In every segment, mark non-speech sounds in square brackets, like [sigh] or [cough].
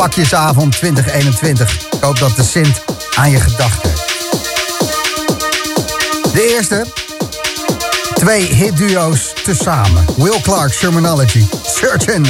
Pakjesavond 2021. Ik hoop dat de Sint aan je gedachten. De eerste. Twee hitduo's tezamen. Will Clark, Shermanology. Certain.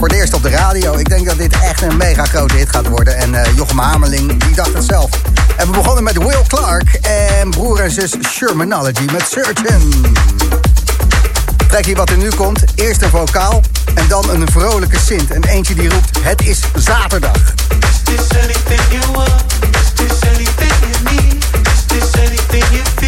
Voor het eerst op de radio. Ik denk dat dit echt een mega grote hit gaat worden. En uh, Jochem Hamerling, die dacht het zelf. En we begonnen met Will Clark en broer en zus Shermanology met Certain. Trek wat er nu komt. Eerst een vocaal en dan een vrolijke sint. En eentje die roept, het is zaterdag. Is this anything you want? Is this anything you need? Is this anything you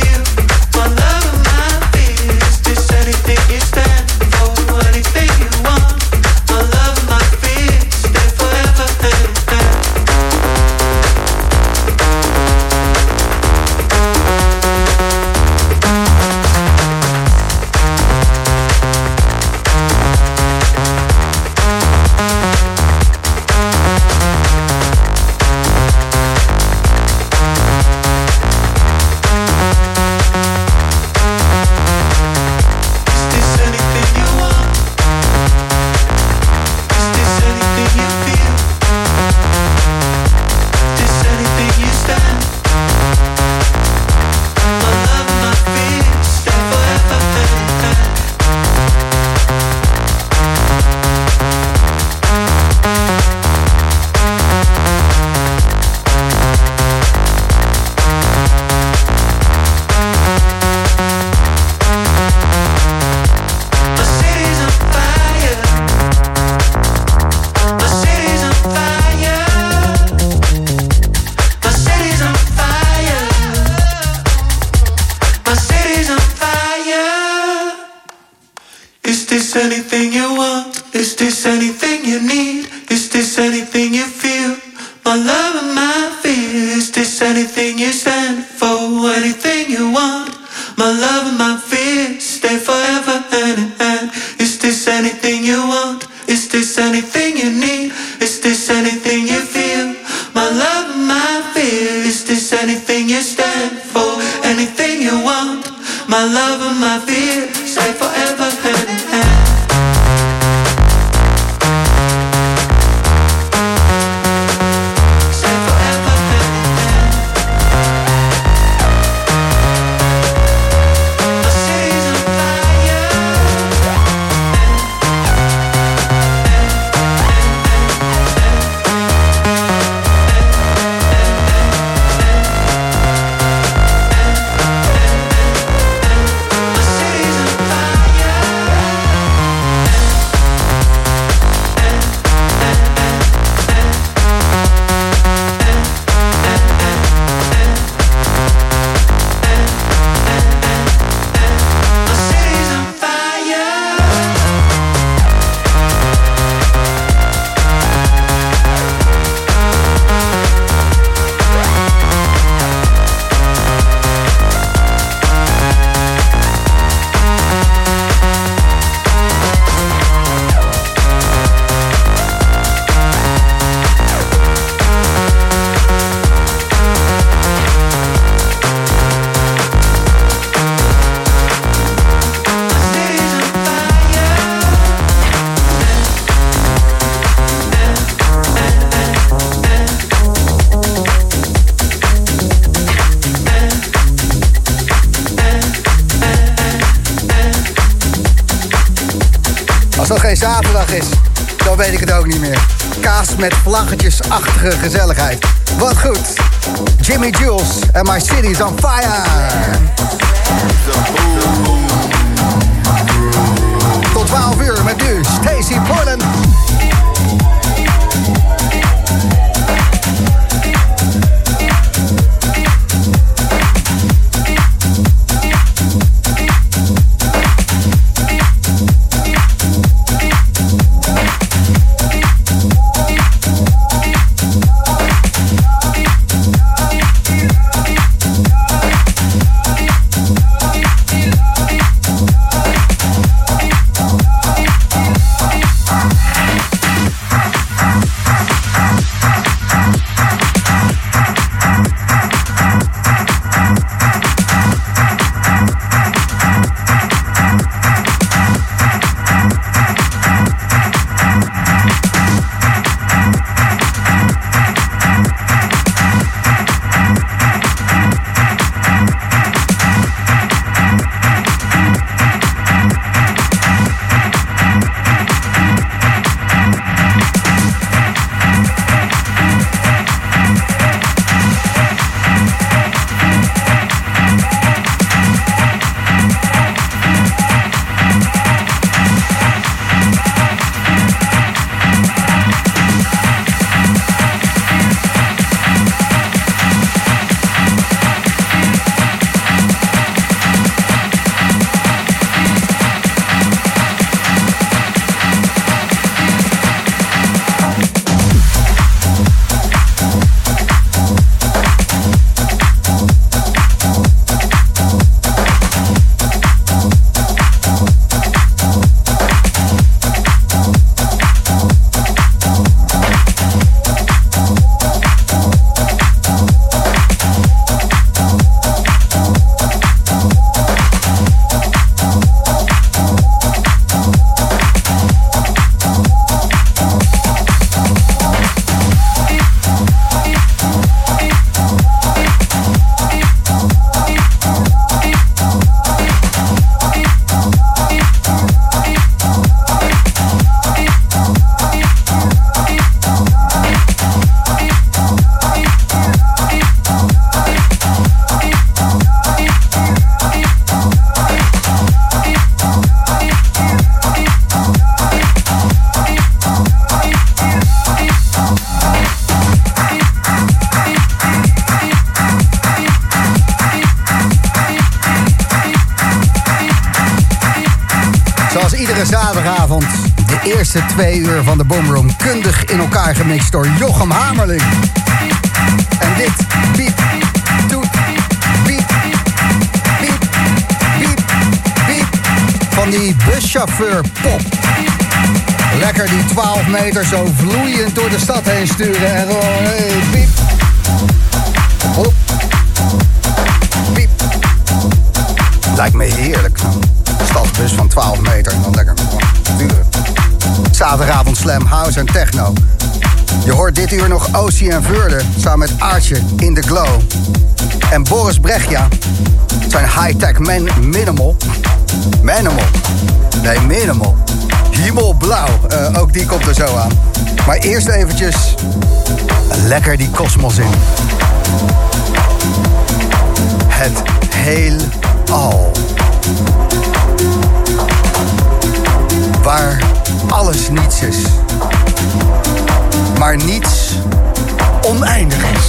met vlaggetjesachtige gezelligheid. Wat goed. Jimmy Jules en My City's on Fire. Tot 12 uur met nu Stacy Portland. De eerste twee uur van de Boomroom. Kundig in elkaar gemixt door Jochem Hamerling. En dit, piep, toet, piep, piep, piep, piep. Van die buschauffeur pop. Lekker die 12 meter zo vloeiend door de stad heen sturen. En gewoon, hey, piep. Hop. Piep. Lijkt me heerlijk. Stadsbus van 12 meter dan lekker Zaterdagavond slam, house en techno. Je hoort dit uur nog Ocie en samen met Aartje in The Glow. En Boris Brechtja, zijn high-tech man minimal. Manimal. Nee, minimal. Hemelblauw, uh, ook die komt er zo aan. Maar eerst eventjes lekker die kosmos in. Het heelal. Waar alles niets is. Maar niets oneindig is.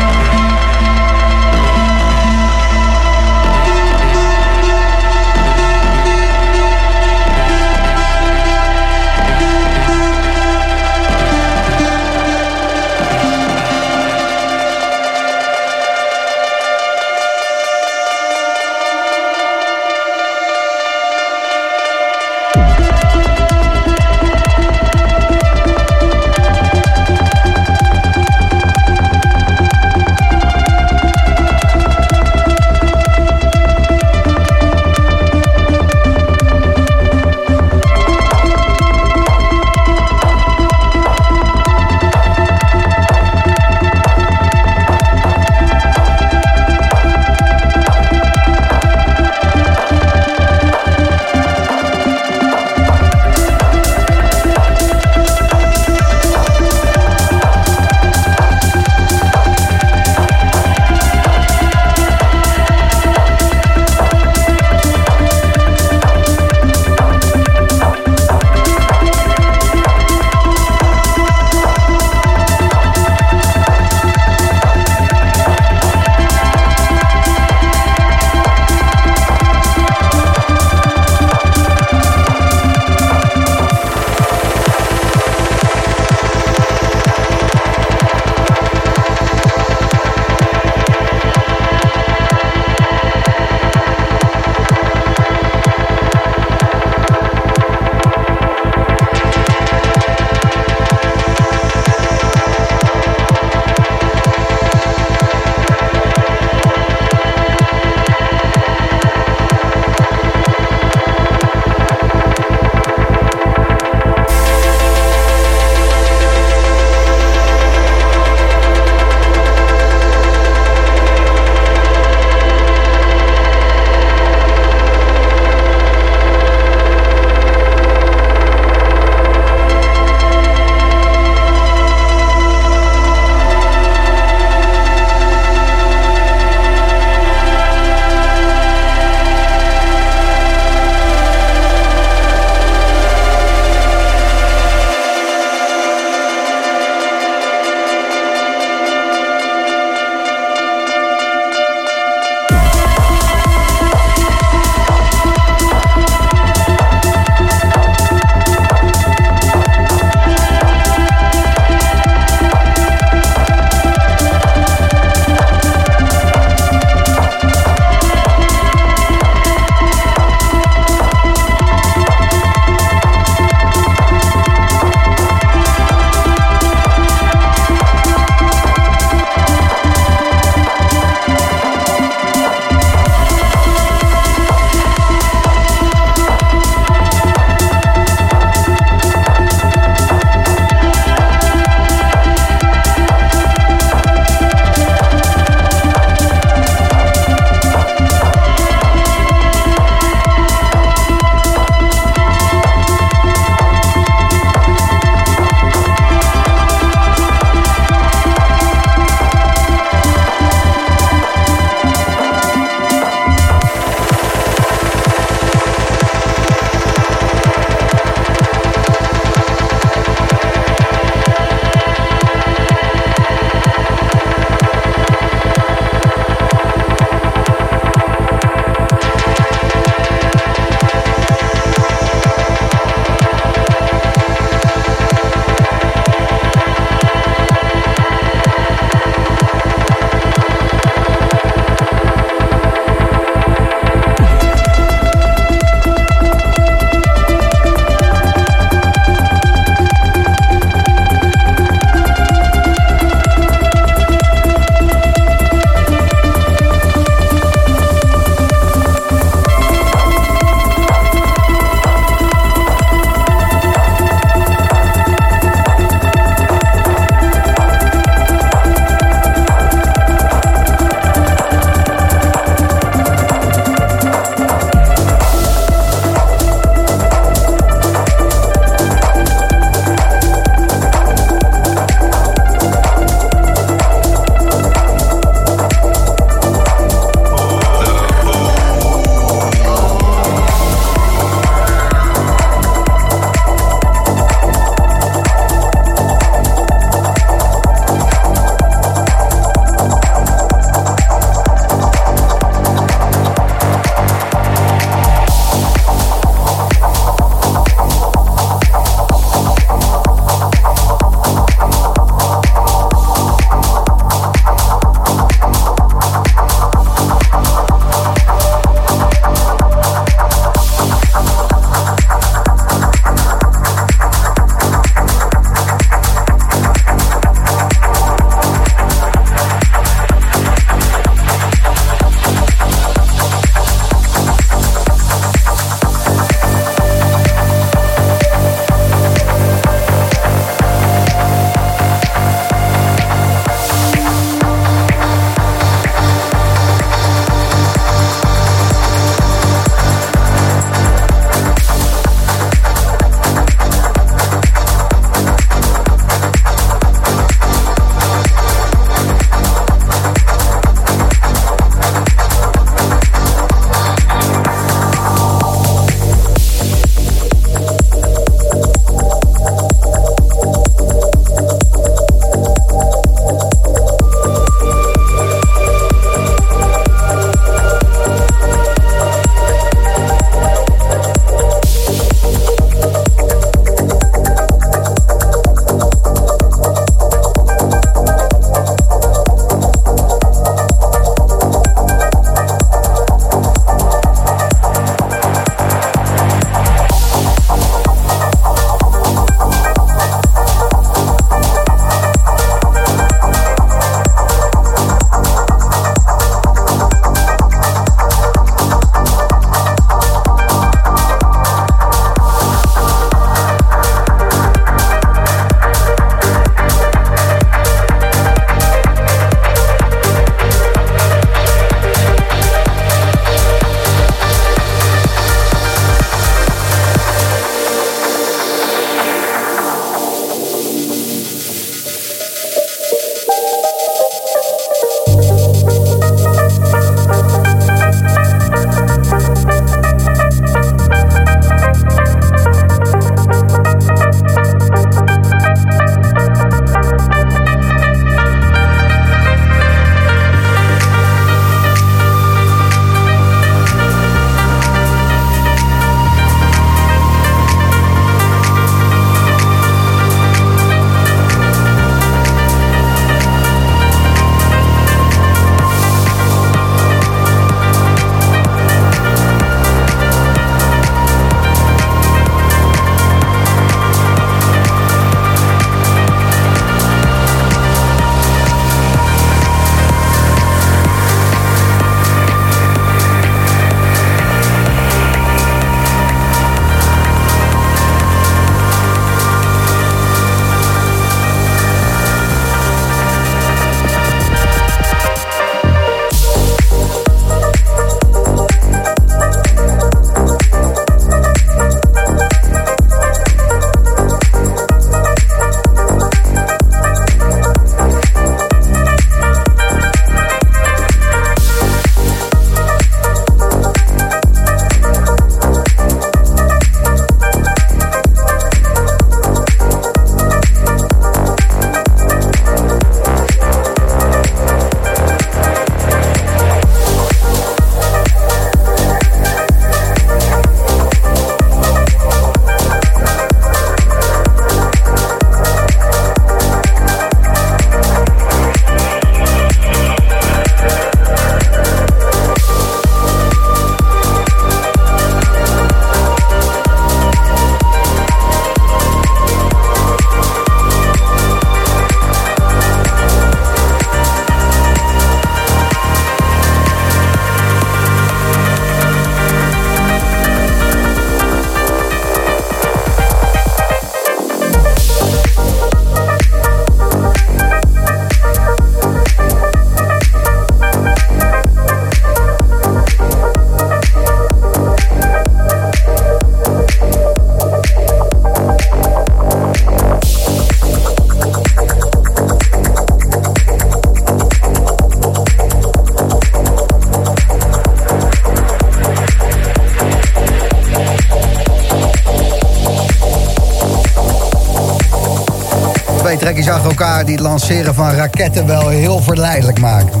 Lanceren van raketten wel heel verleidelijk maken.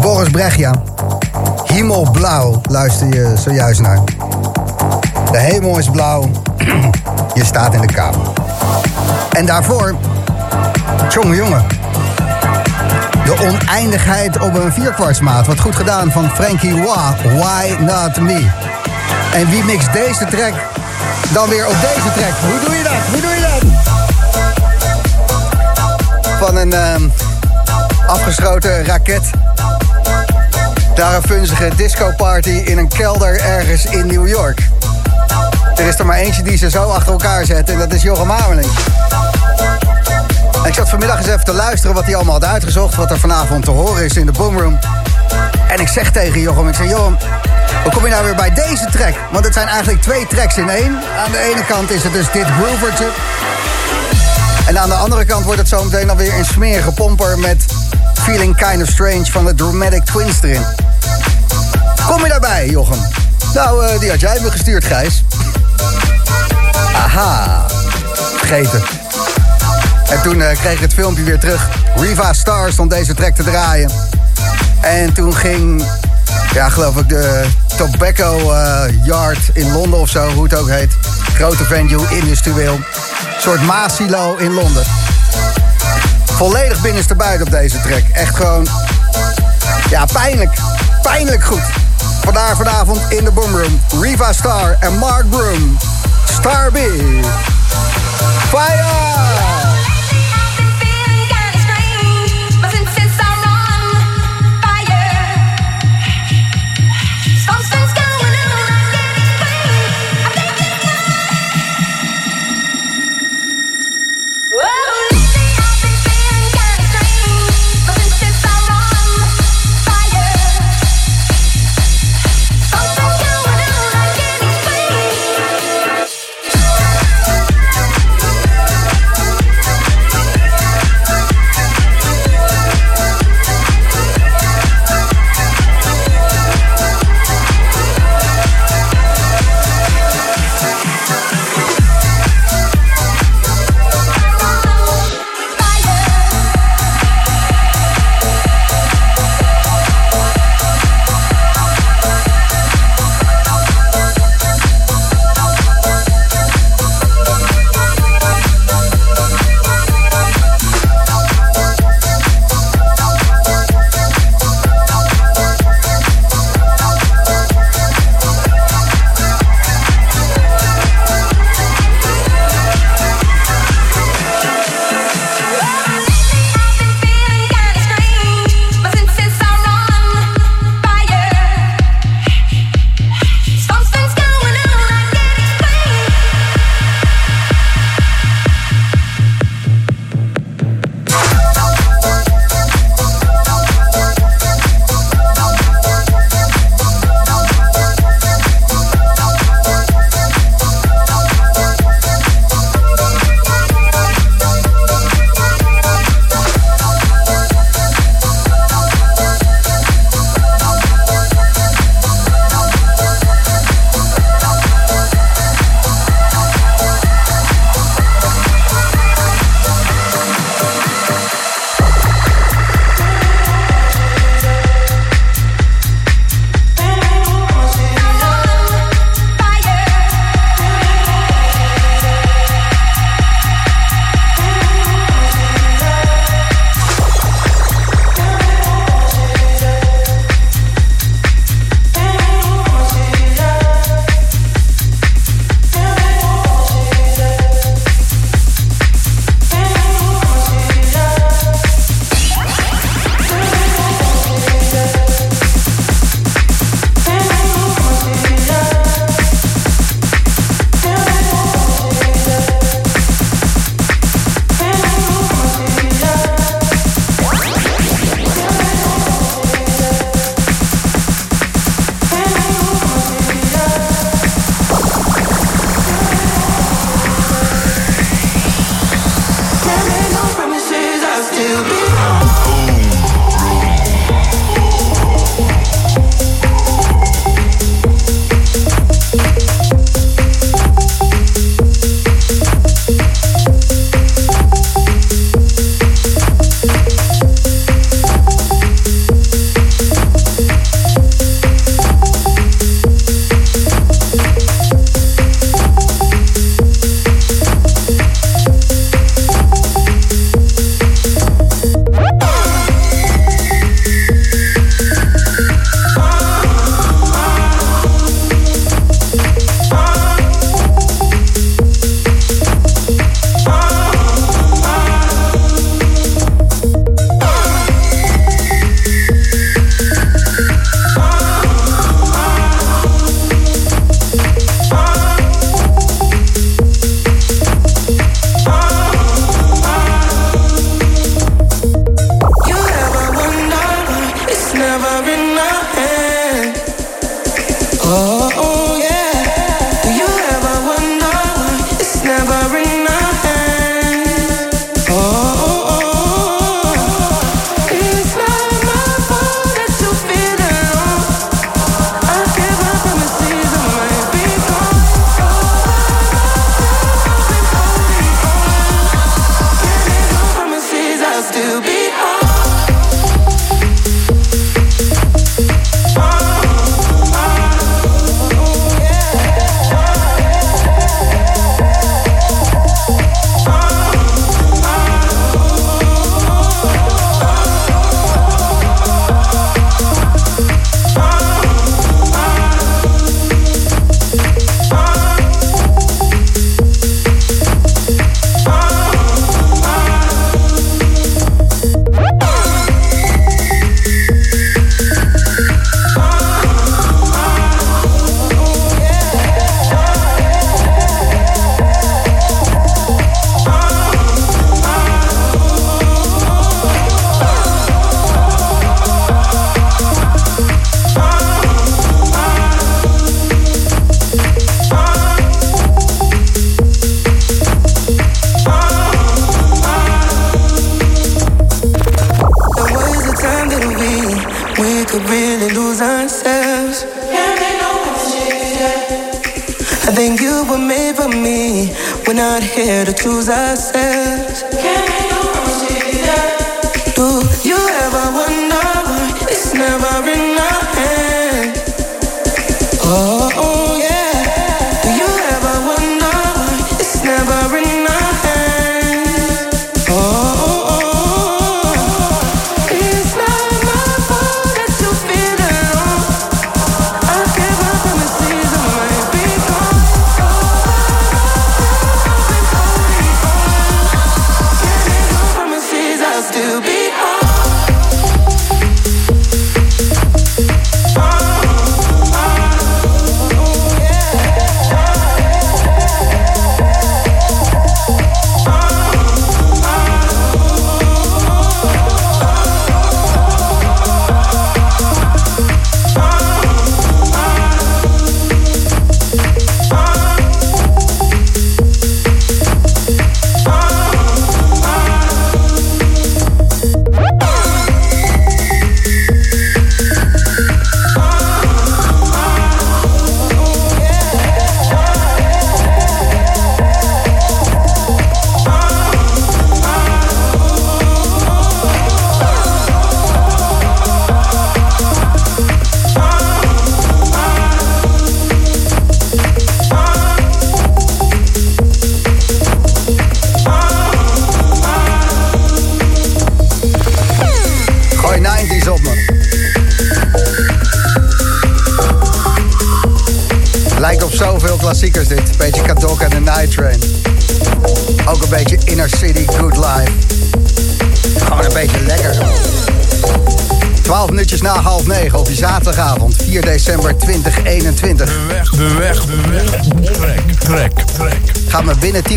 Boris Brechja, Hemelblauw luister je zojuist naar. De hemel is blauw, [clears throat] je staat in de kou. En daarvoor, jonge jongen. De oneindigheid op een vierkwartsmaat. Wat goed gedaan van Frankie Wah, Why Not Me. En wie mixt deze track dan weer op deze track? Hoe doe je dat? Hoe doe je dat? Van een ehm, afgeschoten raket naar een funzige disco-party in een kelder ergens in New York. Er is er maar eentje die ze zo achter elkaar zet en dat is Jochem Ameling. En ik zat vanmiddag eens even te luisteren wat hij allemaal had uitgezocht... wat er vanavond te horen is in de Boomroom. En ik zeg tegen Jochem, ik zeg... Jochem, hoe kom je nou weer bij deze track? Want het zijn eigenlijk twee tracks in één. Aan de ene kant is het dus dit groovertje. En aan de andere kant wordt het zo meteen dan weer een smerige pomper... met Feeling Kind of Strange van de Dramatic Twins erin. Kom je daarbij, Jochem? Nou, uh, die had jij me gestuurd, Gijs. Aha, vergeten. En toen uh, kreeg ik het filmpje weer terug. Riva Star stond deze track te draaien. En toen ging, ja, geloof ik, de Tobacco uh, Yard in Londen of zo, hoe het ook heet. Grote venue, industrieel. Soort Masilo in Londen. Volledig binnenstebuiten op deze track. Echt gewoon, ja, pijnlijk. Pijnlijk goed. Vandaar vanavond in de Boomroom. Riva Star en Mark Broom. Star B. Fire!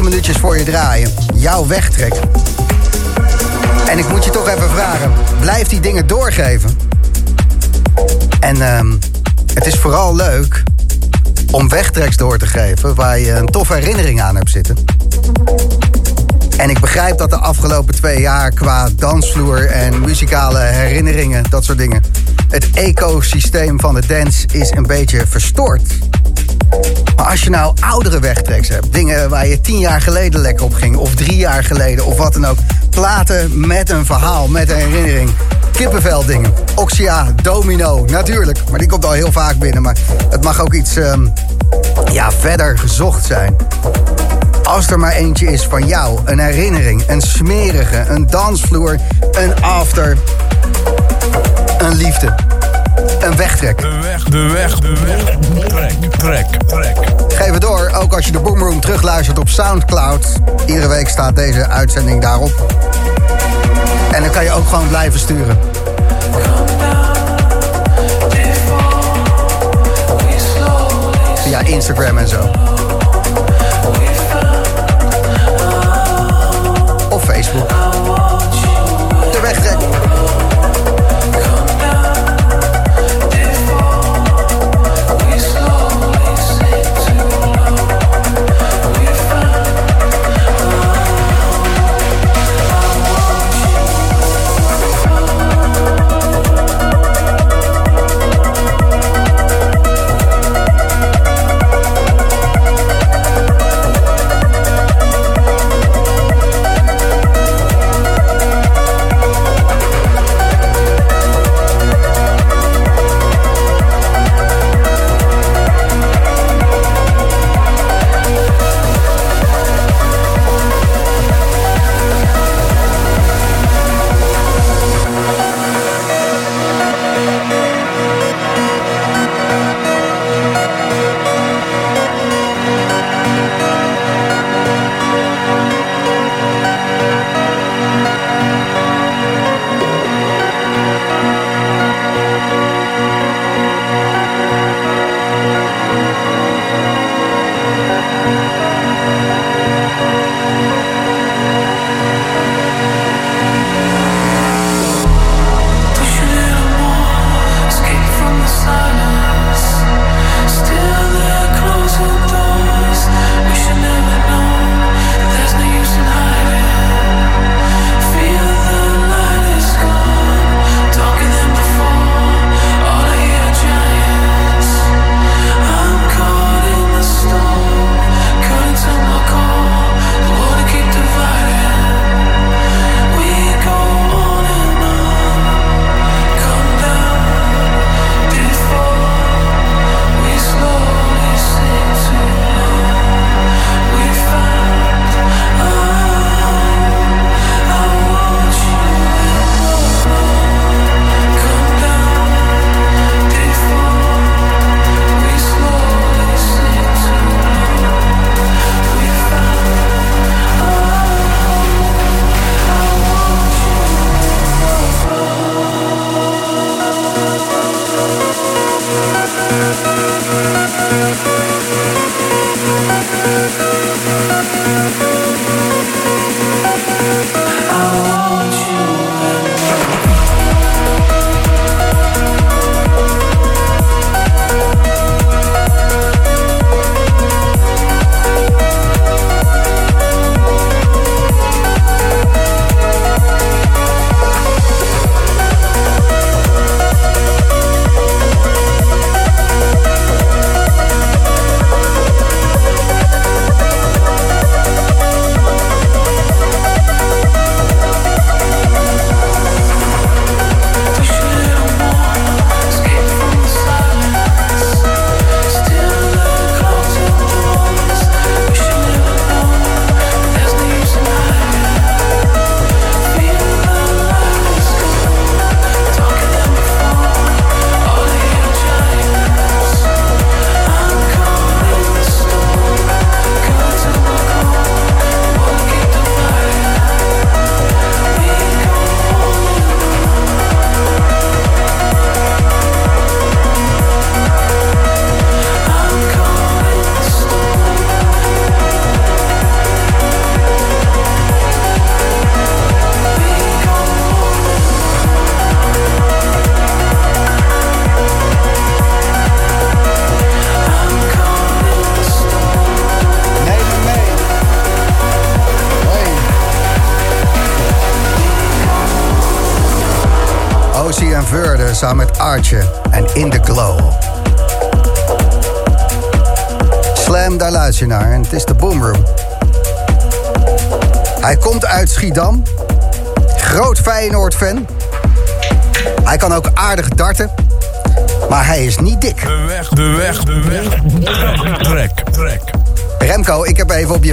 Minuutjes voor je draaien. Jouw wegtrek. En ik moet je toch even vragen. Blijf die dingen doorgeven. En ehm, het is vooral leuk om wegtreks door te geven... waar je een toffe herinnering aan hebt zitten. En ik begrijp dat de afgelopen twee jaar qua dansvloer en muzikale herinneringen, dat soort dingen. Het ecosysteem van de dance is een beetje verstoord. Maar als je nou oudere wegtreks hebt, dingen waar je tien jaar geleden lekker op ging, of drie jaar geleden, of wat dan ook. Platen met een verhaal, met een herinnering. Kippenvel dingen. Oxia, Domino, natuurlijk. Maar die komt al heel vaak binnen. Maar het mag ook iets ehm, ja, verder gezocht zijn. Als er maar eentje is van jou, een herinnering, een smerige, een dansvloer, een after, een liefde, een wegtrek. De weg, de weg, de weg. Trek, trek, trek. Geef het door, ook als je de Boomroom terugluistert op Soundcloud. Iedere week staat deze uitzending daarop. En dan kan je ook gewoon blijven sturen. Via Instagram en zo.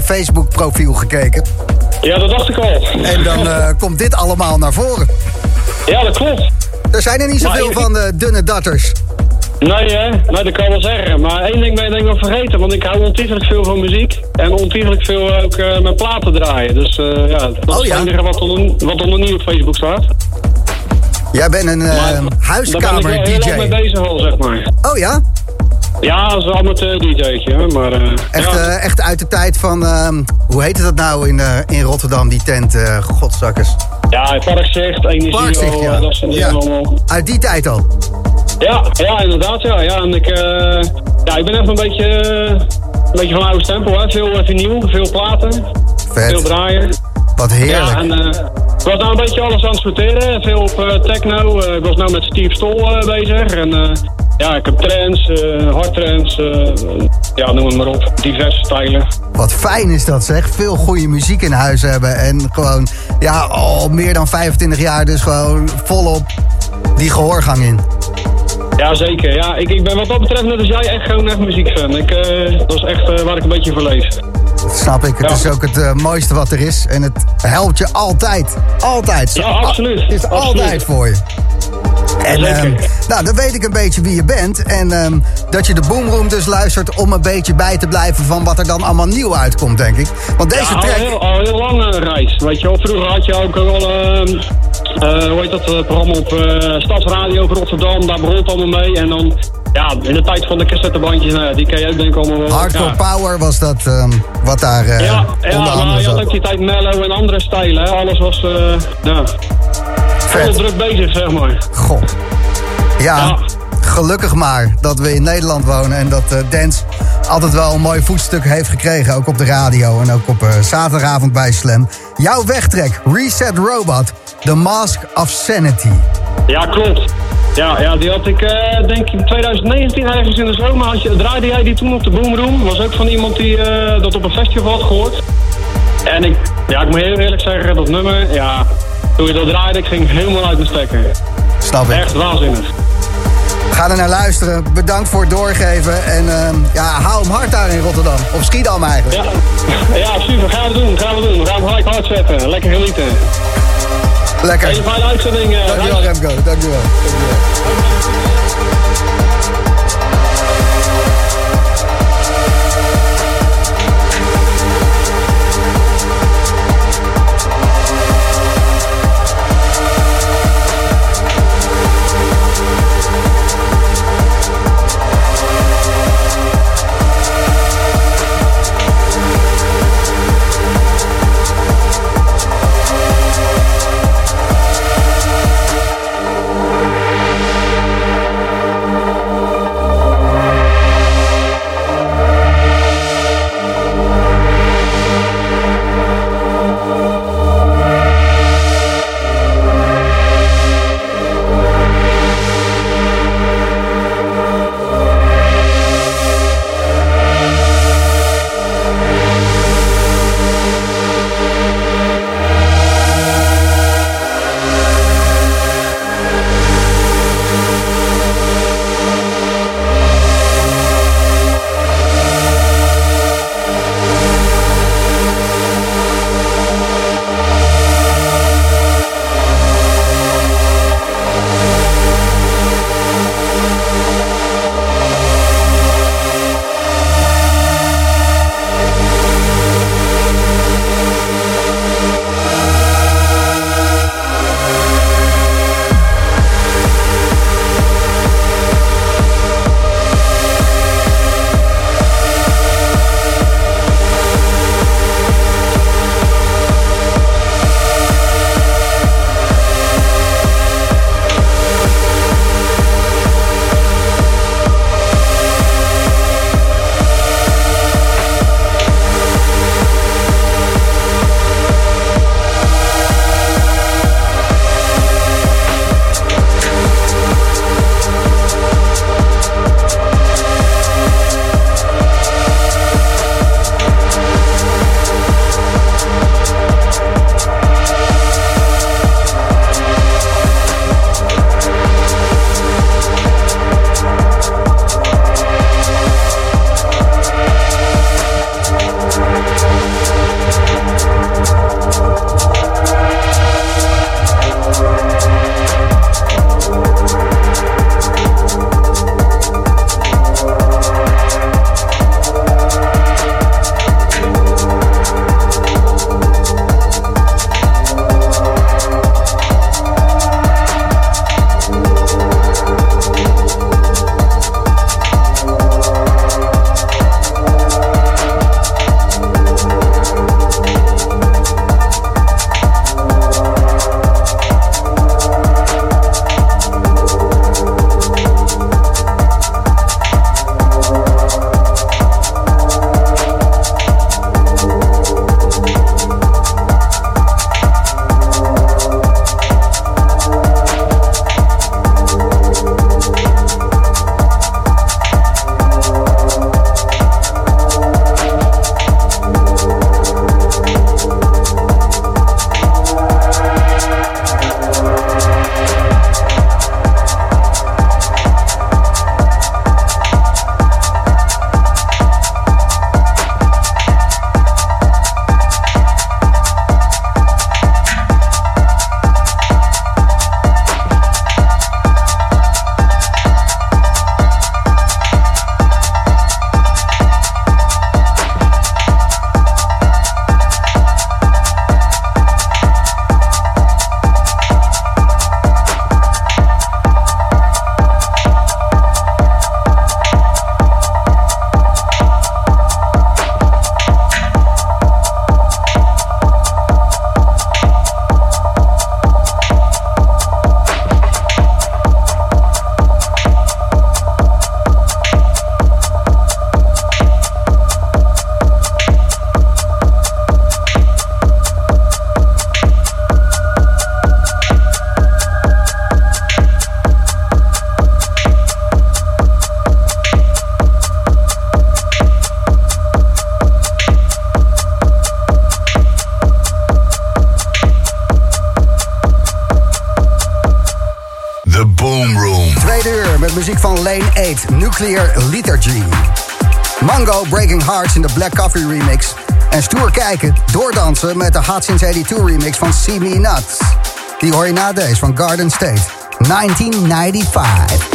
Facebook-profiel gekeken. Ja, dat dacht ik al. En dan eh, komt dit allemaal naar voren. Ja, dat klopt. Er zijn er niet zoveel Maar ik- van de dunne datters. Nee, hè? Nee, dat kan wel zeggen. Maar één ding ben je denk ik wel vergeten. Want ik hou ontiegelijk veel van muziek. En ontiegelijk veel ook eh, mijn platen draaien. Dus eh, ja, dat Oh, is ja. het enige wat er, wat er nog niet op Facebook staat. Jij bent een eh, Maar daar ben ik wel heel lang mee huiskamer-dj. bezig al, zeg maar. Oh ja? Ja, als amateur-dj'tje, hè. Maar, eh, Echt, ja. eh, echt uit de tijd van... ehm, hoe heette dat nou in, eh, in Rotterdam, die tent? godzakkers. ja, Parkzicht, Energie, Parkzicht, ja. dat soort dingen Ja. allemaal. Uit die tijd al. Ja, ja, inderdaad, ja. ja en ik, ja, ik ben even een beetje, een beetje van oude stempel, hè. Veel uh, vinyl, veel platen, veel draaien. Wat heerlijk. Ja, en ik was nou een beetje alles aan het sorteren. Veel op techno. Ik was nou met Steve Stol bezig. En ja, ik heb trends, eh hardtrends, eh, ja, noem het maar op. Diverse stijlen. Wat fijn is dat zeg. Veel goede muziek in huis hebben. En gewoon, ja, al meer dan 25 jaar dus gewoon volop die gehoorgang in. Ja, zeker. Ja, ik, ik ben wat dat betreft net als jij echt gewoon echt muziekfan. Ik, eh, dat is echt waar ik een beetje voor. Dat snap ik. Het Ja. is ook het mooiste wat er is. En het helpt je altijd. Altijd. Ja, absoluut. Het is Absoluut. altijd voor je. En ehm, nou, dan weet ik een beetje wie je bent. En ehm, dat je de Boomroom dus luistert om een beetje bij te blijven van wat er dan allemaal nieuw uitkomt, denk ik. Want deze ja, al, track... heel, al heel lang een reis. Weet je wel, vroeger had je ook wel, eh, eh, hoe heet dat, eh, programma op eh, Stadsradio Rotterdam. Daar begon het allemaal mee. En dan, ja, in de tijd van de cassettebandjes, nou ja, die ken je ook denk ik allemaal wel. Hardcore ja. Power was dat wat wat daar eh, Ja, ja onder maar andere je had ook die tijd mellow en andere stijlen. Hè? Alles was eh ja, Vet. druk bezig, zeg maar. Goh. Ja, Ja. gelukkig maar dat we in Nederland wonen en dat eh, dance altijd wel een mooi voetstuk heeft gekregen. Ook op de radio en ook op eh, zaterdagavond bij Slam. Jouw wegtrek, Reset Robot, The Mask of Sanity. Ja, klopt. Ja, ja die had ik eh, denk ik in 2019 ergens in de zomer. Had je, draaide jij die toen op de Boomroom. Was ook van iemand die dat op een festival had gehoord. En ik, ja, ik moet heel eerlijk zeggen, dat nummer, ja, toen je dat draaide, ik ging helemaal uit mijn stekker. Snap ik. Echt waanzinnig. Ga er naar luisteren. Bedankt voor het doorgeven. En ehm, ja, hou hem hard daar in Rotterdam. Of Schiedam eigenlijk. Ja, [laughs] ja super, gaan we doen, gaan we doen. We gaan hem hard, hard zetten, lekker genieten. Lekker. Hele fijne uitzending. eh, Dankjewel. Remco. Dankjewel. Dankjewel. De Black Coffee remix. En stoer kijken, doordansen met de Hot Since 82 remix van See Me Nuts. Die hoor je na van Garden State, 1995.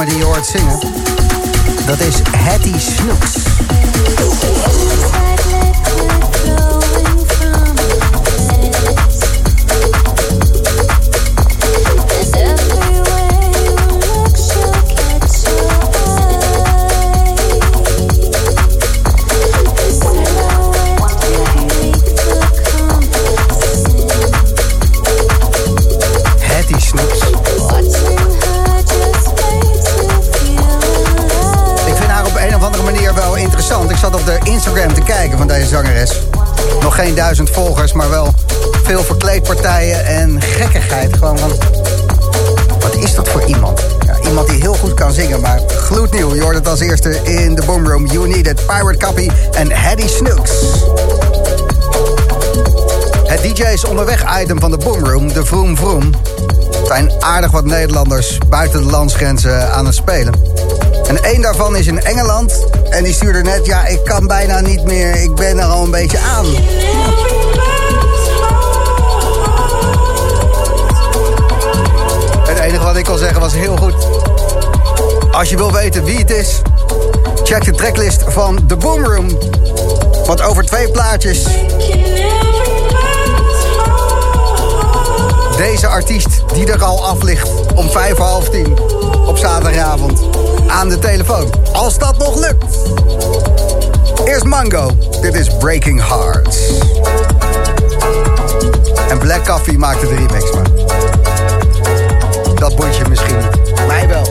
dame die je hoort zingen. Dat is Hattie Snooks. Geen duizend volgers, maar wel veel verkleedpartijen en gekkigheid. Gewoon van, wat is dat voor iemand? Ja, iemand die heel goed kan zingen, maar gloednieuw. Je hoort het als eerste in de Boomroom. You Need It, Pirate Copy en Hattie Snooks. Het DJ's onderweg item van de Boomroom, de Vroom Vroom... zijn aardig wat Nederlanders buiten de landsgrenzen aan het spelen. En één daarvan is in Engeland. En die stuurde net, ja, ik kan bijna niet meer. Ik ben er al een beetje aan. Het enige wat ik kon zeggen was heel goed. Als je wil weten wie het is, check de tracklist van The Boomroom. Want over twee plaatjes deze artiest die er al af ligt om vijf half tien op zaterdagavond aan de telefoon. Als dat nog lukt. Eerst Mango. Dit is Breaking Hearts. En Black Coffee maakte de remix maar. Dat boeit je misschien. Mij wel.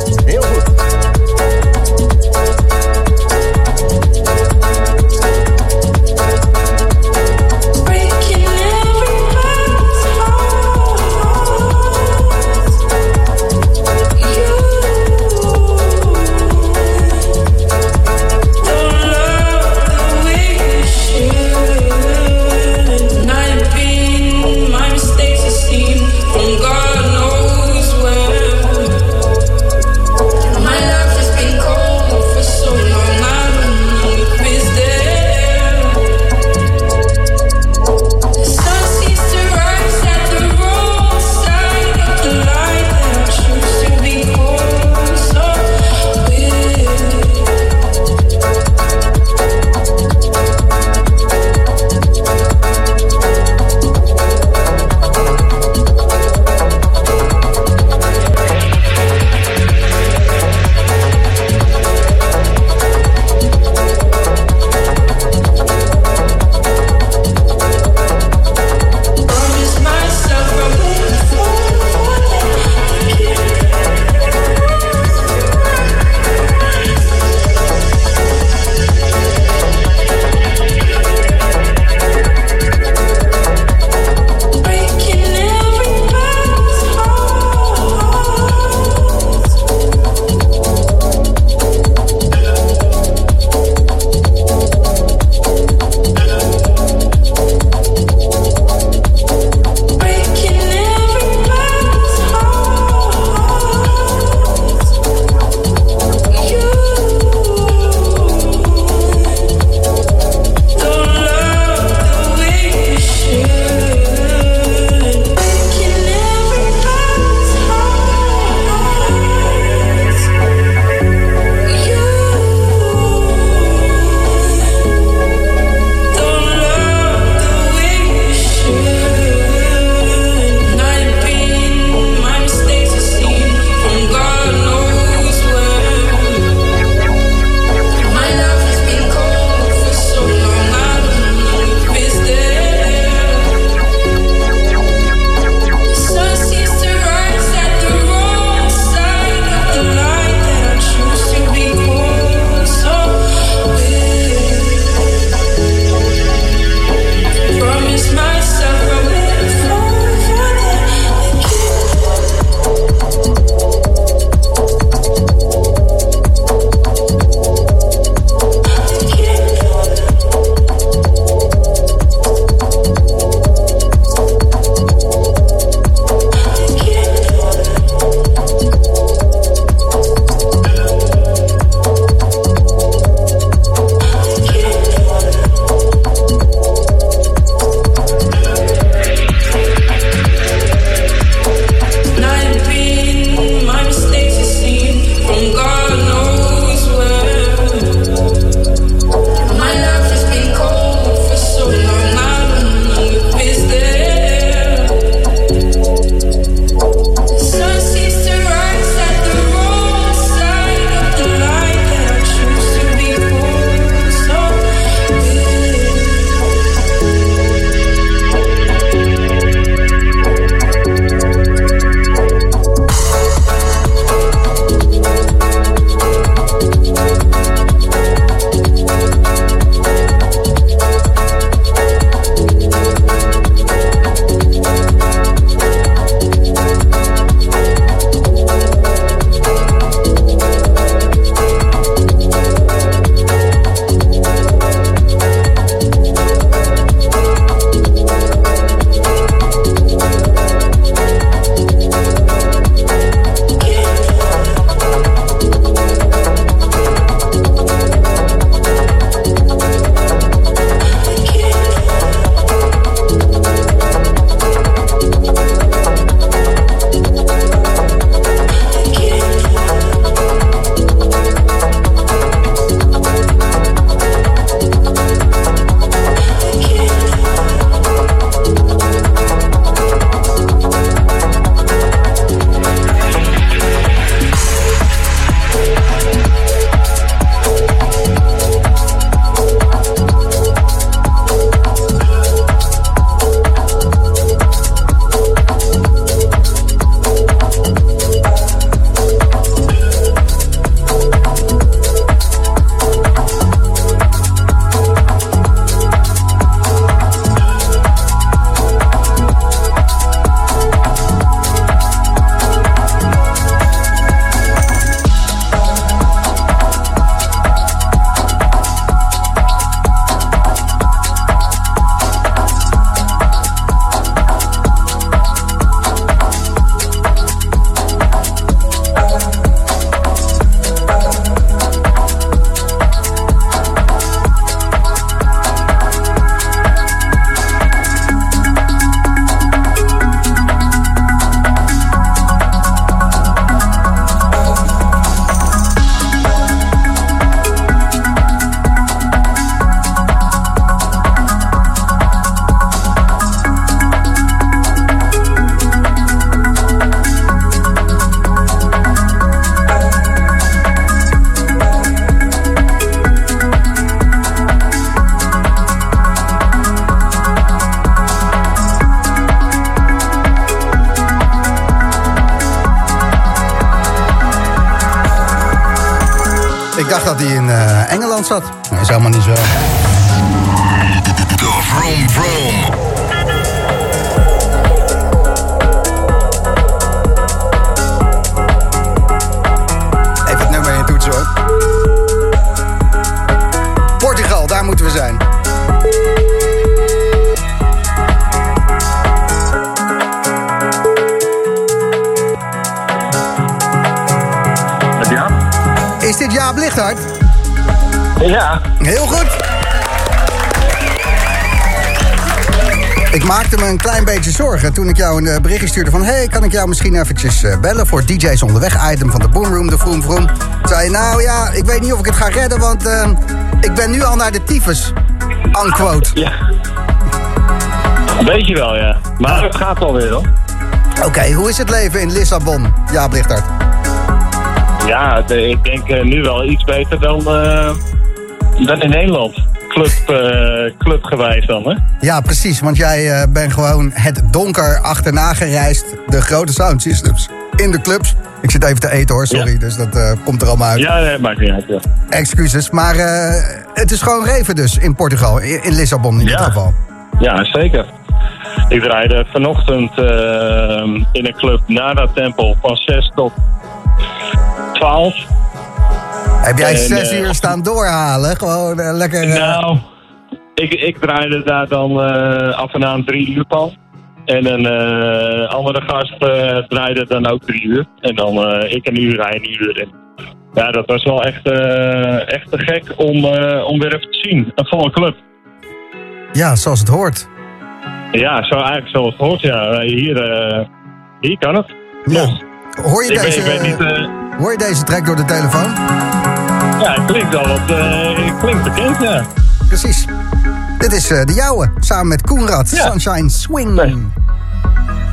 Een eh, berichtje stuurde van... hey, kan ik jou misschien eventjes eh, bellen voor DJ's onderweg item van de Boomroom, de Vroom Vroom. Toen zei je, nou ja, ik weet niet of ik het ga redden, want eh, ik ben nu al naar de tyfus. Unquote. Ja. Weet je wel, ja. Maar het gaat alweer, hoor. Oké, hoe is het leven in Lissabon, Jaap Lichthart? Ja, de- ik denk nu wel iets beter dan, dan in Nederland. Club, clubgewijs dan, hè? Ja, precies, want jij eh, bent gewoon het donker achterna gereisd. De grote sound systems in de clubs. Ik zit even te eten hoor, sorry, Ja. dus dat eh, komt er allemaal uit. Ja, nee, maakt niet uit, ja. Excuses, maar eh, het is gewoon reven dus in Portugal, in, in Lissabon in dit Ja. geval. Ja, zeker. Ik draaide vanochtend in een club na dat tempel van 6 tot 12. Heb jij En, zes uur staan doorhalen? Gewoon lekker... Nou, ik, ik draaide daar dan eh, af en aan drie uur van. En een eh, andere gast eh, draaide dan ook drie uur. En dan ik een uur, hij een uur. En, ja, dat was wel echt, echt te gek om, om weer even te zien. Een volle club. Ja, zoals het hoort. Ja, zo eigenlijk zoals het hoort. Ja, hier, hier kan het. Ja. Hoor je, Ik, deze, ik weet niet... hoor je deze track door de telefoon? ja, het klinkt al wat... het klinkt bekend, ja. Precies. Dit is eh, de jouwe, samen met Koenrad, Ja. Sunshine Swing. Nee.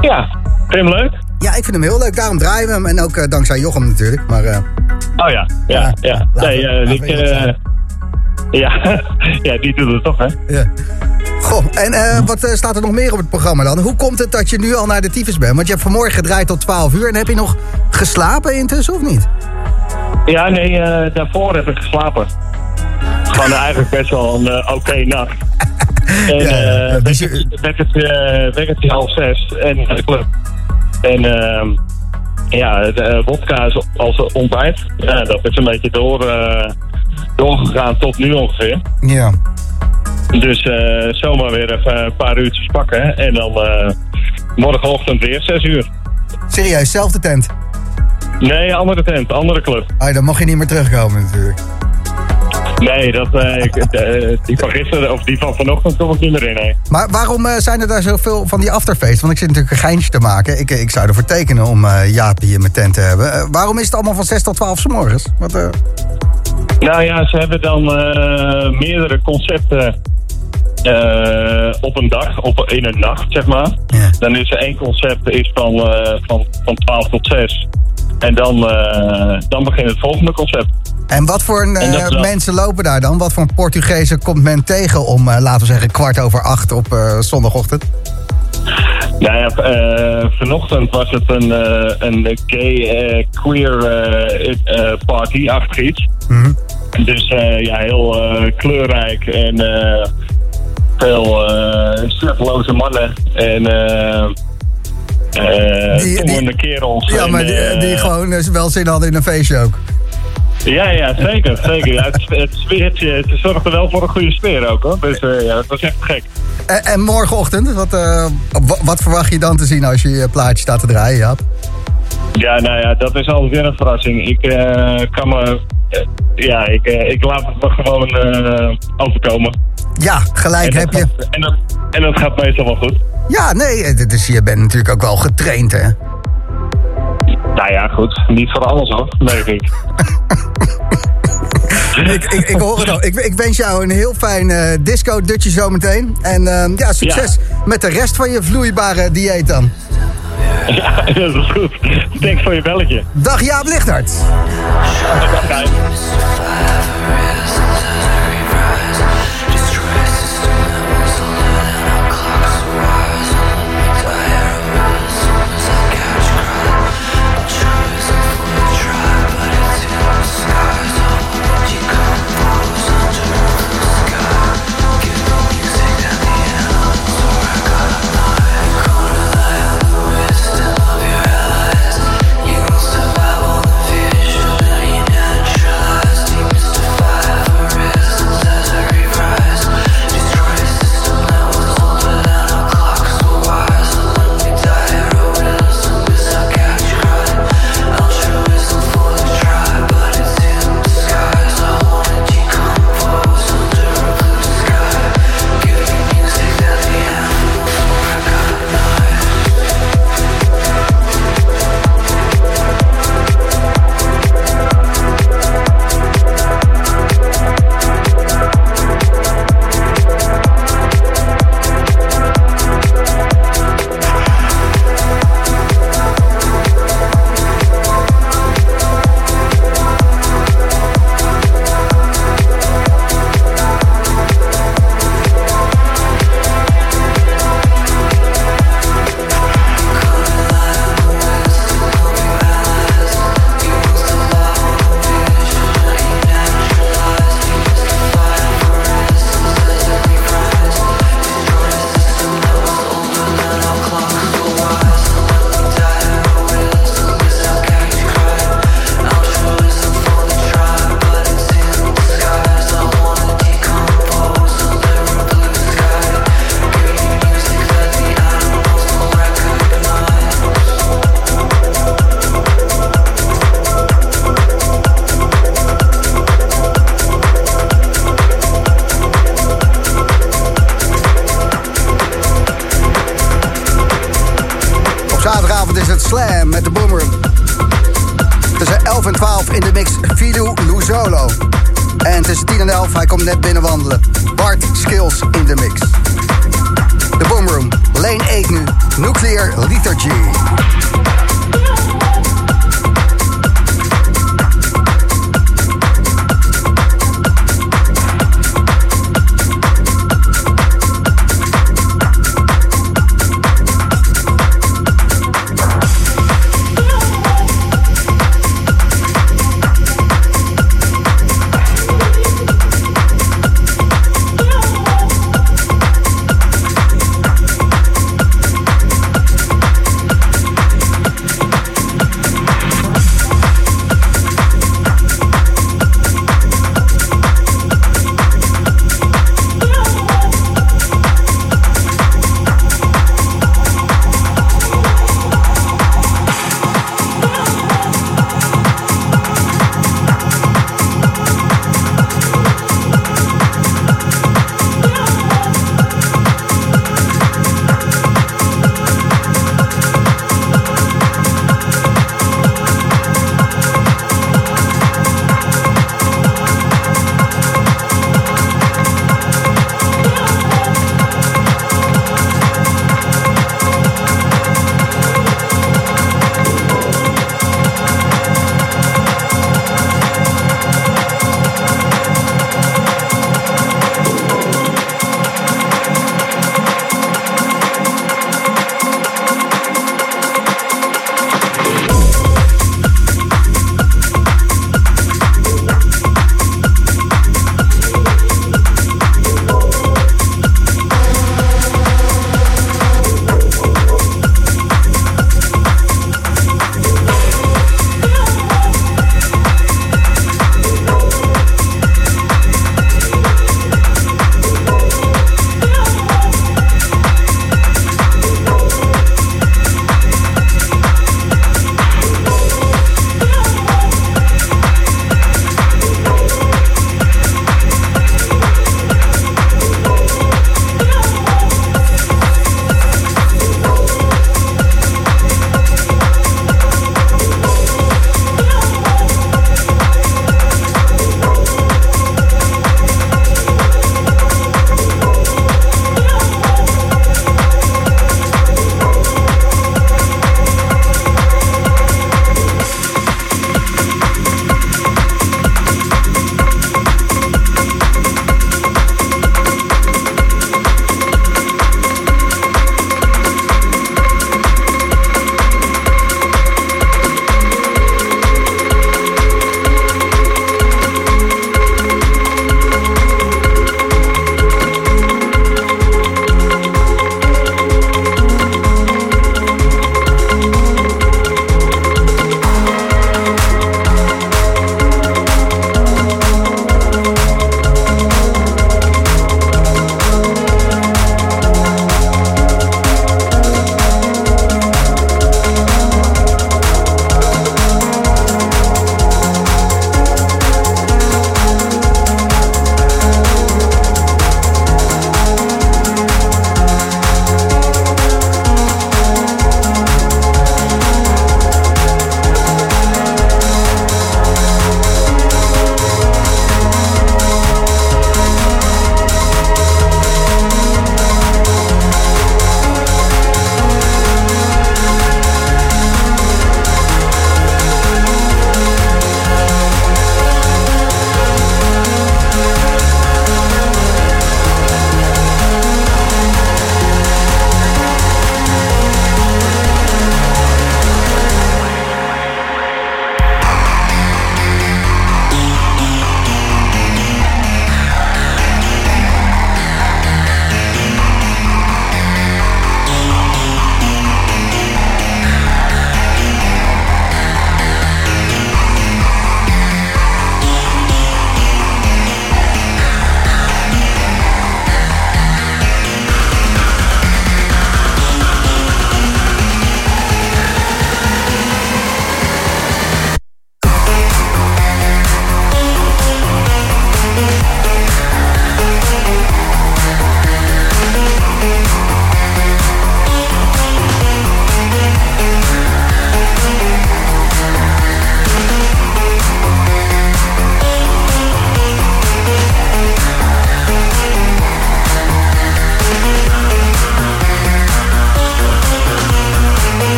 Ja, vind je hem leuk? Ja, ik vind hem heel leuk, daarom draaien we hem. En ook eh, dankzij Jochem natuurlijk. Maar eh, Oh ja, ja, Ja, Nee, ik, ja, [laughs] ja, die doet het toch, hè? ja. Goh, en wat staat er nog meer op het programma dan? Hoe komt het dat je nu al naar de tyfus bent? Want je hebt vanmorgen gedraaid tot 12 uur. En heb je nog geslapen intussen of niet? Ja, nee, daarvoor heb ik geslapen. Gewoon eigenlijk best wel een eh, oké nacht. [laughs] En Ja, dus je- wekkertje wekkertje, eh, half zes en naar de club. En ehm, ja, de wodka is als ontbijt. Ja, dat is een beetje door, doorgegaan tot nu ongeveer. Ja. Dus zomaar weer even een paar uurtjes pakken. En dan morgenochtend weer zes uur. Serieus, zelfde tent. Nee, andere tent, andere club. Oh, dan mag je niet meer terugkomen natuurlijk. Nee, dat, eh, eh, die van gisteren, of die van vanochtend kom ik niet meer in. Nee. Maar waarom eh, zijn er daar zoveel van die afterfeest? Want ik zit natuurlijk een geintje te maken. Ik, ik zou ervoor tekenen om eh Jaap hier in mijn tent te hebben. Waarom is het allemaal van 6 tot 12 's morgens? Wat, Nou ja, ze hebben dan meerdere concepten op een dag, op, in een nacht, zeg maar. Ja. Dan is er één concept is van, van, van 12 tot 6. En dan, eh, dan begint het volgende concept. En wat voor een, En eh, mensen lopen daar dan? Wat voor een Portugezen komt men tegen om, eh, laten we zeggen, kwart over acht op zondagochtend? Nou ja, vanochtend was het een, een gay queer party achter iets. Mhm. Dus ja, heel kleurrijk en veel uh, mannen en eh Die- tommende kerels. Ja, maar die, eh, die gewoon eh, wel zin hadden in een feestje ook. Ja, ja, zeker. zeker. Ja, het, het sfeertje, het zorgde wel voor een goede sfeer ook hoor. Dus ja, het was echt gek. En, en morgenochtend, wat, wa- wat verwacht je dan te zien als je je plaatje staat te draaien, Jaap? Ja, nou ja, dat is altijd weer een verrassing. Ik kan me. Ja, ik, eh, ik laat het me gewoon eh, overkomen. Ja, gelijk heb je. en, dat, en dat gaat meestal wel goed. Ja, nee, is, je bent natuurlijk ook wel getraind, hè? Nou ja, goed. Niet voor alles hoor, denk ik. [laughs] ik, ik, ik hoor het al. Ik, ik wens jou een heel fijn disco-dutje zometeen. En eh, ja, succes met de rest van je vloeibare dieet dan. [laughs] Ja, dat is goed. Thanks voor je belletje. Dag Jaap Lichthart. Dag,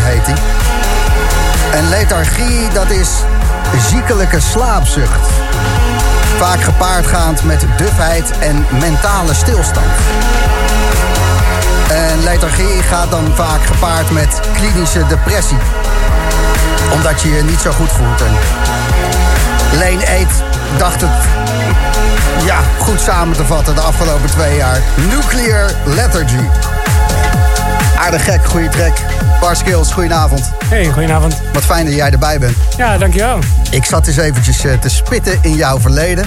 heet hij. En lethargie, dat is ziekelijke slaapzucht. Vaak gepaardgaand met dufheid en mentale stilstand. En lethargie gaat dan vaak gepaard met klinische depressie. Omdat je je niet zo goed voelt. En Leen Eet dacht het ja, goed samen te vatten de afgelopen twee jaar. Nuclear Lethargy. Aardig gek, goede track. Bar Skills, goedenavond. Hey, goedenavond. Wat fijn dat jij erbij bent. Ja, dankjewel. Ik zat eens eventjes eh, te spitten in jouw verleden.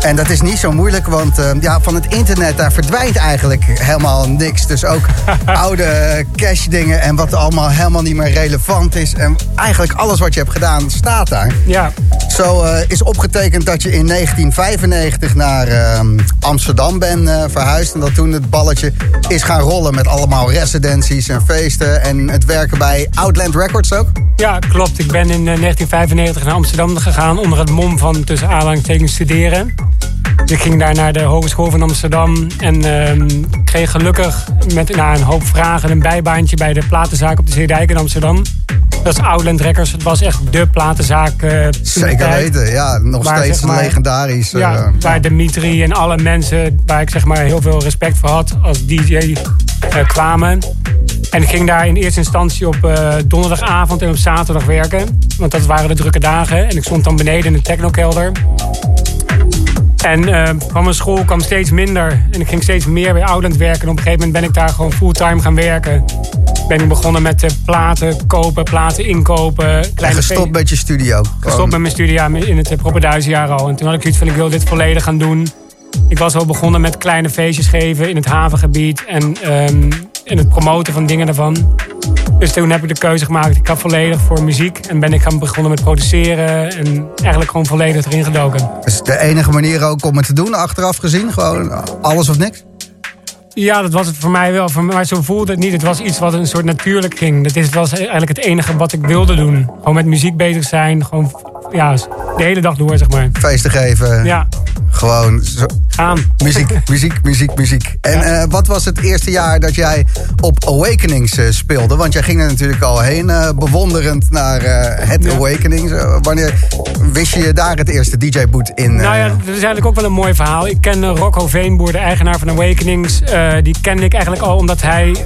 En dat is niet zo moeilijk, want eh, ja, van het internet daar verdwijnt eigenlijk helemaal niks. Dus ook [laughs] oude cash dingen en wat allemaal helemaal niet meer relevant is. En eigenlijk alles wat je hebt gedaan staat daar. Ja, Zo eh, is opgetekend dat je in 1995 naar eh, Amsterdam bent eh, verhuisd. En dat toen het balletje is gaan rollen met allemaal residenties en feesten. En het werken bij Outland Records ook. ja, klopt. Ik ben in eh, 1995 naar Amsterdam gegaan onder het mom van tussen aanhalingstekens studeren. Dus ik ging daar naar de Hogeschool van Amsterdam en ehm, kreeg gelukkig met na een hoop vragen een bijbaantje bij de platenzaak op de Zeedijk in Amsterdam. Dat is Outland Records. Het was echt de platenzaak. eh, Zeker weten, ja. Nog Waar, steeds zeg maar, legendarisch. Ja, waar Dimitri en alle mensen waar ik zeg maar heel veel respect voor had als DJ eh, kwamen. En ik ging daar in eerste instantie op donderdagavond en op zaterdag werken. Want dat waren de drukke dagen. En ik stond dan beneden in de technokelder. En eh, van mijn school kwam steeds minder. En ik ging steeds meer bij Outland werken. En op een gegeven moment ben ik daar gewoon fulltime gaan werken. Ben ik begonnen met eh, platen kopen, platen inkopen. en gestopt met je studio. gestopt met mijn studie in het uh, propenduizenjaar al. En toen had ik zoiets van, ik wil dit volledig gaan doen. Ik was al begonnen met kleine feestjes geven in het havengebied. En ehm, in het promoten van dingen daarvan. Dus toen heb ik de keuze gemaakt. Ik ga volledig voor muziek. En ben ik gaan begonnen met produceren. En eigenlijk gewoon volledig erin gedoken. is de enige manier ook om het te doen, achteraf gezien? Gewoon alles of niks? Ja, dat was het voor mij wel. Maar zo voelde het niet. Het was iets wat een soort natuurlijk ging. Dat is, het was eigenlijk het enige wat ik wilde doen. Gewoon met muziek bezig zijn. Gewoon ja, de hele dag door, zeg maar. Feesten geven. Ja, Gewoon zo- gaan. muziek, muziek, muziek, muziek. En Ja. eh, wat was het eerste jaar dat jij op Awakenings eh, speelde? Want jij ging er natuurlijk al heen, eh, bewonderend naar het Ja. Awakenings. Wanneer wist je daar het eerste DJ-boot in? Nou ja, dat is eigenlijk ook wel een mooi verhaal. Ik ken Rocco Veenboer, de eigenaar van Awakenings. Die kende ik eigenlijk al omdat hij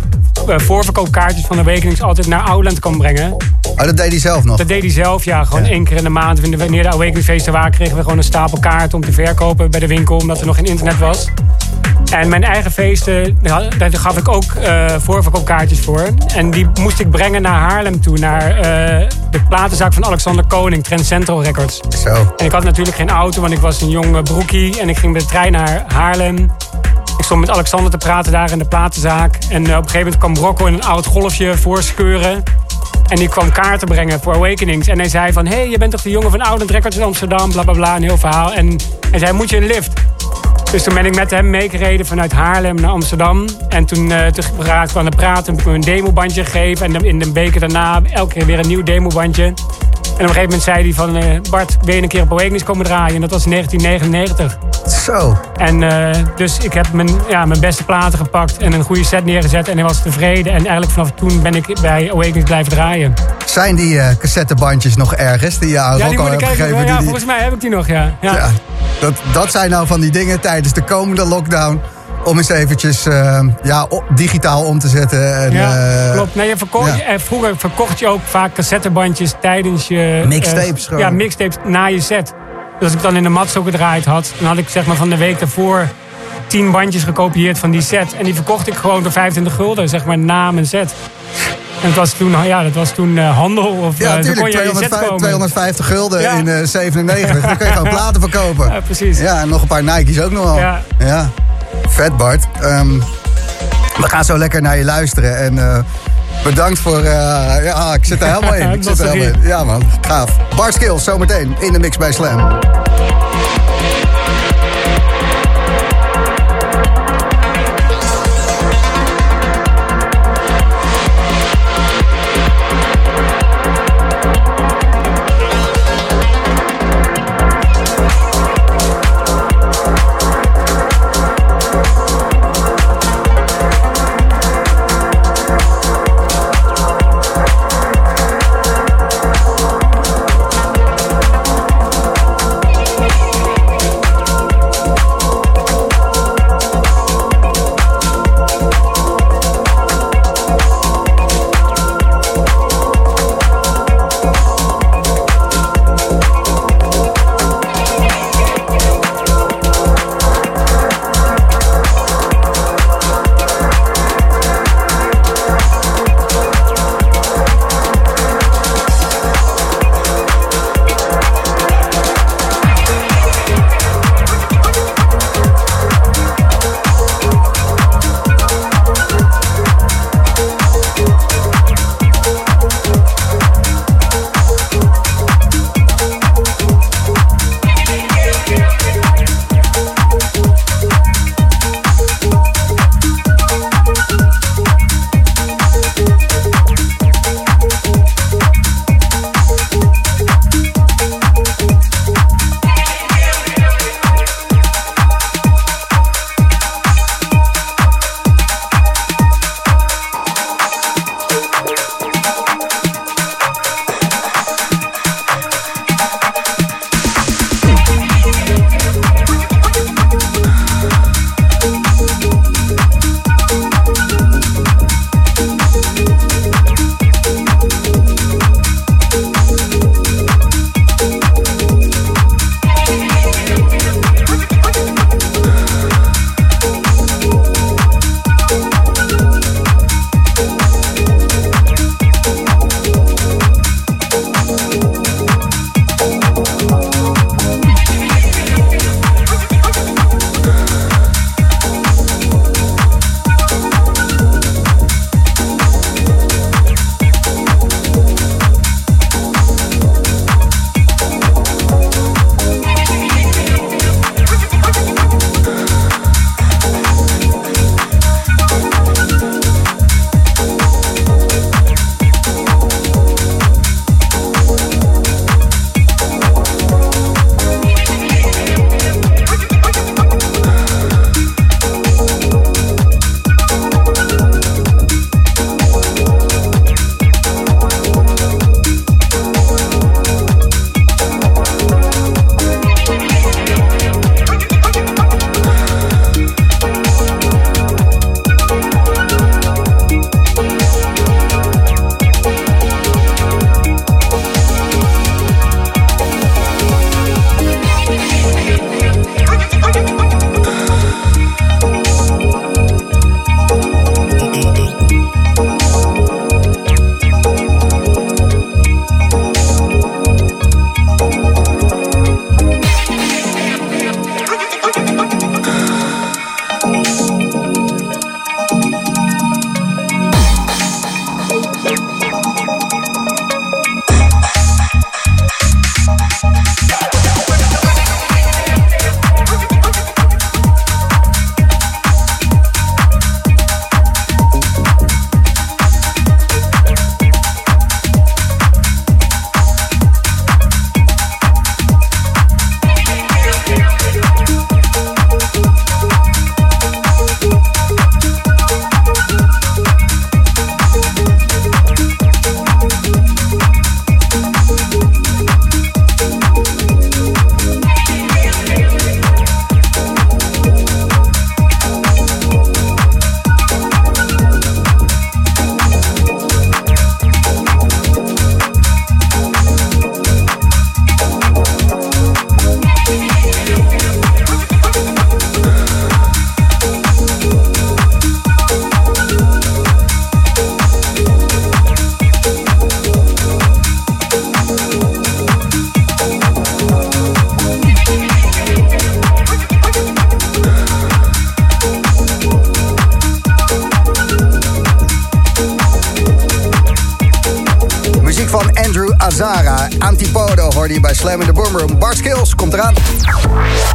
voorverkoopkaartjes van Awakenings altijd naar Outland kan brengen. oh, dat deed hij zelf nog. Dat deed hij zelf, ja. Gewoon Ja. één keer in de maand. Wanneer de Awakeningsfeesten waren, kregen we gewoon een stapel kaarten om te verkopen bij de winkel. Omdat er nog geen internet was. En mijn eigen feesten, daar gaf ik ook eh voorverkoopkaartjes voor. En die moest ik brengen naar Haarlem toe. Naar eh, de platenzaak van Alexander Koning, Trend Central Records. Zo. En ik had natuurlijk geen auto, want ik was een jong eh, broekie. En ik ging met de trein naar Haarlem. Ik stond met Alexander te praten daar in de platenzaak. En eh, op een gegeven moment kwam Rocco in een oud golfje voorscheuren. En die kwam kaarten brengen voor Awakenings. En hij zei van, hé, hey, je bent toch de jongen van Oudend Records in Amsterdam, bla bla bla, een heel verhaal. En hij zei, moet je een lift? Dus toen ben ik met hem meegereden vanuit Haarlem naar Amsterdam. En toen, eh toen raakten we aan het praten, heb ik hem een demobandje gegeven. En in de weken daarna elke keer weer een nieuw demobandje. En op een gegeven moment zei hij van... eh, Bart, wil je een keer op Awakenings komen draaien? En dat was in 1999. Zo. En eh, dus ik heb mijn, ja, mijn beste platen gepakt en een goede set neergezet. En hij was tevreden. En eigenlijk vanaf toen ben ik bij Awakenings blijven draaien. Zijn die eh, cassettebandjes nog ergens die je Ja, moet ik hebt kijken. gegeven? Ja, die- volgens mij heb ik die nog, ja. ja. Ja, dat, dat zijn nou van die dingen tijdens de komende lockdown. Om eens eventjes eh, ja, digitaal om te zetten. En, Ja, eh, klopt. Nee, je verkocht, ja. vroeger verkocht je ook vaak cassettebandjes tijdens je... Mixtapes eh, gewoon. Ja, mixtapes na je set. Dus als ik dan in de Matzo gedraaid had... dan had ik zeg maar van de week daarvoor tien bandjes gekopieerd van die set. En die verkocht ik gewoon voor 25 gulden, zeg maar, na mijn set. En het was toen, ja, dat was toen eh, handel. Of, Ja, zo natuurlijk. set 250, komen. 250 gulden Ja. in eh 97. Dan kun je gewoon [laughs] platen verkopen. Ja, precies. Ja, en nog een paar Nike's ook nog wel. Ja. ja. Vet, Bart. Ehm, we gaan zo lekker naar je luisteren. En eh, bedankt voor... eh, ja, ik zit er helemaal in. [laughs] Ik zit er helemaal in. Ja, man. Gaaf. Bart Skills, zometeen in de mix bij Slam.